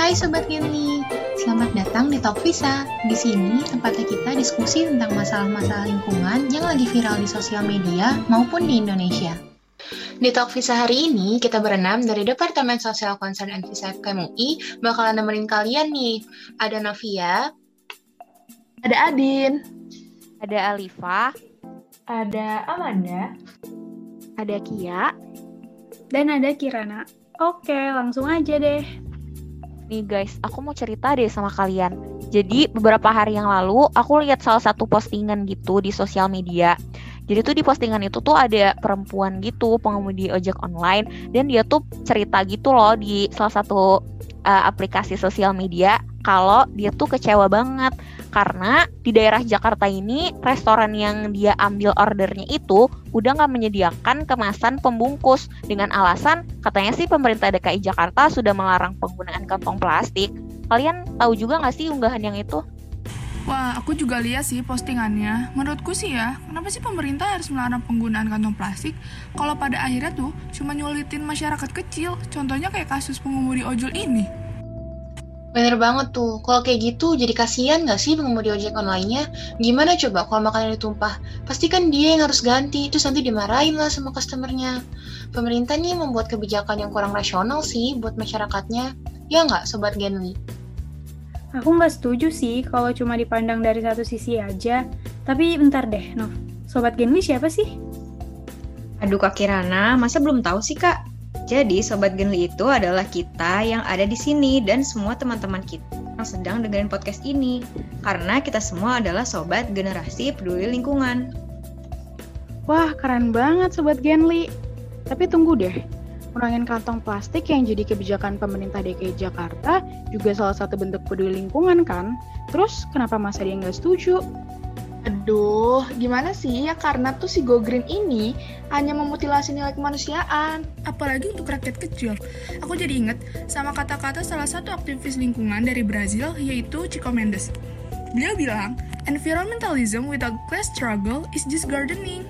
Hai Sobat Genli, selamat datang di Talk Visa. Di sini tempatnya kita diskusi tentang masalah-masalah lingkungan yang lagi viral di sosial media maupun di Indonesia. Di Talk Visa hari ini, kita berenam dari Departemen Sosial Concern and Visa FKMUI bakalan nemenin kalian nih. Ada Novia, ada Adin, ada Alifa, ada Amanda, ada Kia, dan ada Kirana. Oke, langsung aja deh. Nih guys, aku mau cerita deh sama kalian. Jadi beberapa hari yang lalu aku lihat salah satu postingan gitu di sosial media. Jadi tuh di postingan itu tuh ada perempuan gitu pengemudi ojek online dan dia tuh cerita gitu loh di salah satu uh, aplikasi sosial media kalau dia tuh kecewa banget karena di daerah Jakarta ini restoran yang dia ambil ordernya itu udah nggak menyediakan kemasan pembungkus dengan alasan katanya sih pemerintah DKI Jakarta sudah melarang penggunaan kantong plastik. Kalian tahu juga nggak sih unggahan yang itu? Wah, aku juga lihat sih postingannya. Menurutku sih ya, kenapa sih pemerintah harus melarang penggunaan kantong plastik? Kalau pada akhirnya tuh cuma nyulitin masyarakat kecil, contohnya kayak kasus pengemudi ojol ini. Bener banget tuh, kalau kayak gitu jadi kasihan gak sih pengemudi ojek online-nya? Gimana coba kalau makanan ditumpah? Pasti kan dia yang harus ganti, terus nanti dimarahin lah sama customernya. Pemerintah nih membuat kebijakan yang kurang rasional sih buat masyarakatnya. Ya nggak, Sobat Genly? Aku nggak setuju sih kalau cuma dipandang dari satu sisi aja. Tapi bentar deh, Nov. Sobat Genly siapa sih? Aduh Kak Kirana, masa belum tahu sih Kak? Jadi Sobat Genli itu adalah kita yang ada di sini dan semua teman-teman kita yang sedang dengerin podcast ini. Karena kita semua adalah Sobat Generasi Peduli Lingkungan. Wah, keren banget Sobat Genli. Tapi tunggu deh, kurangin kantong plastik yang jadi kebijakan pemerintah DKI Jakarta juga salah satu bentuk peduli lingkungan kan? Terus kenapa masa dia nggak setuju? Aduh, gimana sih ya karena tuh si Go Green ini hanya memutilasi nilai kemanusiaan, apalagi untuk rakyat kecil. Aku jadi inget sama kata-kata salah satu aktivis lingkungan dari Brazil yaitu Chico Mendes. Beliau bilang, environmentalism without class struggle is just gardening.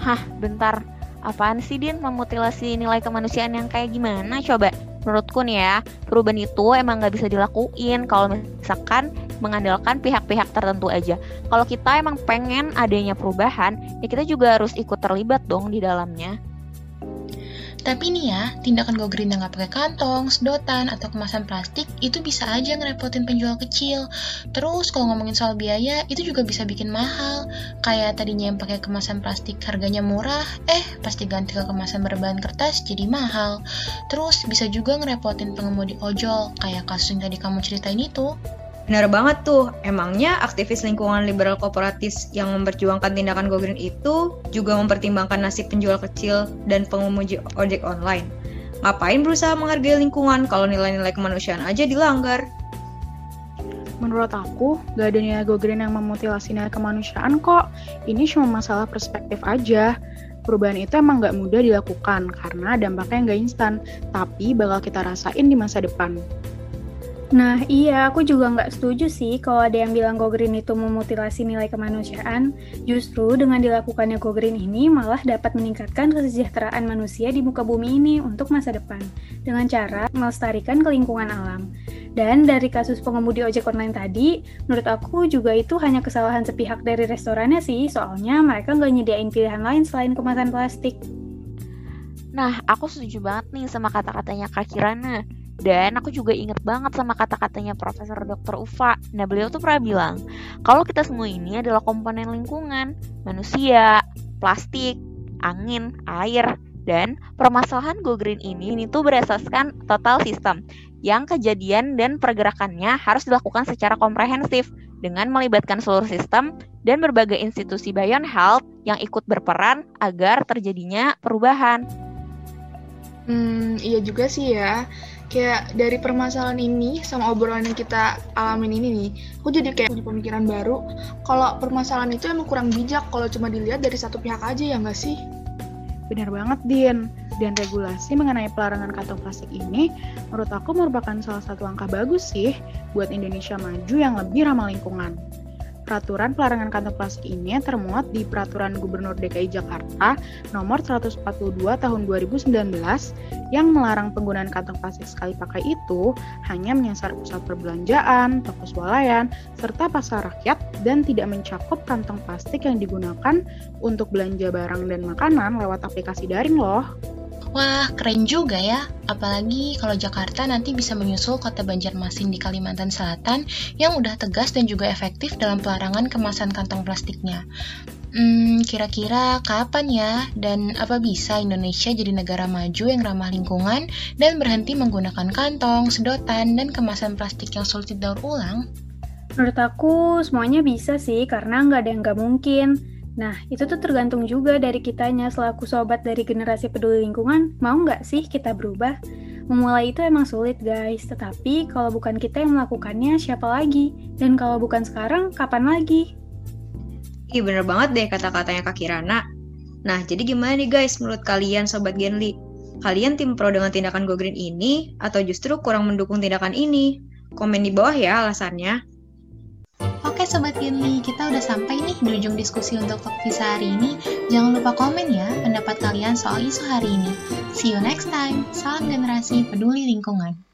Hah, bentar. Apaan sih Din memutilasi nilai kemanusiaan yang kayak gimana coba? Menurutku nih ya, perubahan itu emang nggak bisa dilakuin kalau misalkan mengandalkan pihak-pihak tertentu aja. Kalau kita emang pengen adanya perubahan, ya kita juga harus ikut terlibat dong di dalamnya. Tapi nih ya, tindakan go green yang nggak pakai kantong, sedotan, atau kemasan plastik itu bisa aja ngerepotin penjual kecil. Terus kalau ngomongin soal biaya, itu juga bisa bikin mahal. Kayak tadinya yang pakai kemasan plastik harganya murah, eh pasti ganti ke kemasan berbahan kertas jadi mahal. Terus bisa juga ngerepotin pengemudi ojol, kayak kasus yang tadi kamu ceritain itu. Benar banget tuh, emangnya aktivis lingkungan liberal kooperatis yang memperjuangkan tindakan go green itu juga mempertimbangkan nasib penjual kecil dan pengemudi ojek online. Ngapain berusaha menghargai lingkungan kalau nilai-nilai kemanusiaan aja dilanggar? Menurut aku, gak ada nilai go green yang memutilasi nilai kemanusiaan kok. Ini cuma masalah perspektif aja. Perubahan itu emang gak mudah dilakukan karena dampaknya nggak instan, tapi bakal kita rasain di masa depan. Nah iya, aku juga nggak setuju sih kalau ada yang bilang Go Green itu memutilasi nilai kemanusiaan. Justru dengan dilakukannya Go Green ini malah dapat meningkatkan kesejahteraan manusia di muka bumi ini untuk masa depan. Dengan cara melestarikan kelingkungan alam. Dan dari kasus pengemudi ojek online tadi, menurut aku juga itu hanya kesalahan sepihak dari restorannya sih, soalnya mereka nggak nyediain pilihan lain selain kemasan plastik. Nah, aku setuju banget nih sama kata-katanya Kak Kirana dan aku juga inget banget sama kata-katanya Profesor Dr. Ufa. Nah, beliau tuh pernah bilang, kalau kita semua ini adalah komponen lingkungan, manusia, plastik, angin, air, dan permasalahan Go Green ini ini tuh berasaskan total sistem yang kejadian dan pergerakannya harus dilakukan secara komprehensif dengan melibatkan seluruh sistem dan berbagai institusi Beyond Health yang ikut berperan agar terjadinya perubahan. Hmm, iya juga sih ya kayak dari permasalahan ini sama obrolan yang kita alamin ini nih, aku jadi kayak punya pemikiran baru. Kalau permasalahan itu emang kurang bijak kalau cuma dilihat dari satu pihak aja ya nggak sih? Benar banget, Din. Dan regulasi mengenai pelarangan kantong plastik ini, menurut aku merupakan salah satu langkah bagus sih buat Indonesia maju yang lebih ramah lingkungan. Peraturan pelarangan kantong plastik ini termuat di Peraturan Gubernur DKI Jakarta nomor 142 tahun 2019 yang melarang penggunaan kantong plastik sekali pakai itu hanya menyasar pusat perbelanjaan, toko swalayan, serta pasar rakyat dan tidak mencakup kantong plastik yang digunakan untuk belanja barang dan makanan lewat aplikasi daring loh. Wah, keren juga ya. Apalagi kalau Jakarta nanti bisa menyusul kota Banjarmasin di Kalimantan Selatan yang udah tegas dan juga efektif dalam pelarangan kemasan kantong plastiknya. Hmm, kira-kira kapan ya dan apa bisa Indonesia jadi negara maju yang ramah lingkungan dan berhenti menggunakan kantong, sedotan, dan kemasan plastik yang sulit didaur ulang? Menurut aku semuanya bisa sih karena nggak ada yang nggak mungkin. Nah, itu tuh tergantung juga dari kitanya selaku sobat dari generasi peduli lingkungan, mau nggak sih kita berubah? Memulai itu emang sulit guys, tetapi kalau bukan kita yang melakukannya, siapa lagi? Dan kalau bukan sekarang, kapan lagi? Ih, bener banget deh kata-katanya Kak Kirana. Nah, jadi gimana nih guys menurut kalian Sobat Genli? Kalian tim pro dengan tindakan Go Green ini, atau justru kurang mendukung tindakan ini? Komen di bawah ya alasannya. Oke Sobat Genli, kita udah sampai nih di ujung diskusi untuk Talk Visa hari ini. Jangan lupa komen ya pendapat kalian soal isu hari ini. See you next time. Salam generasi peduli lingkungan.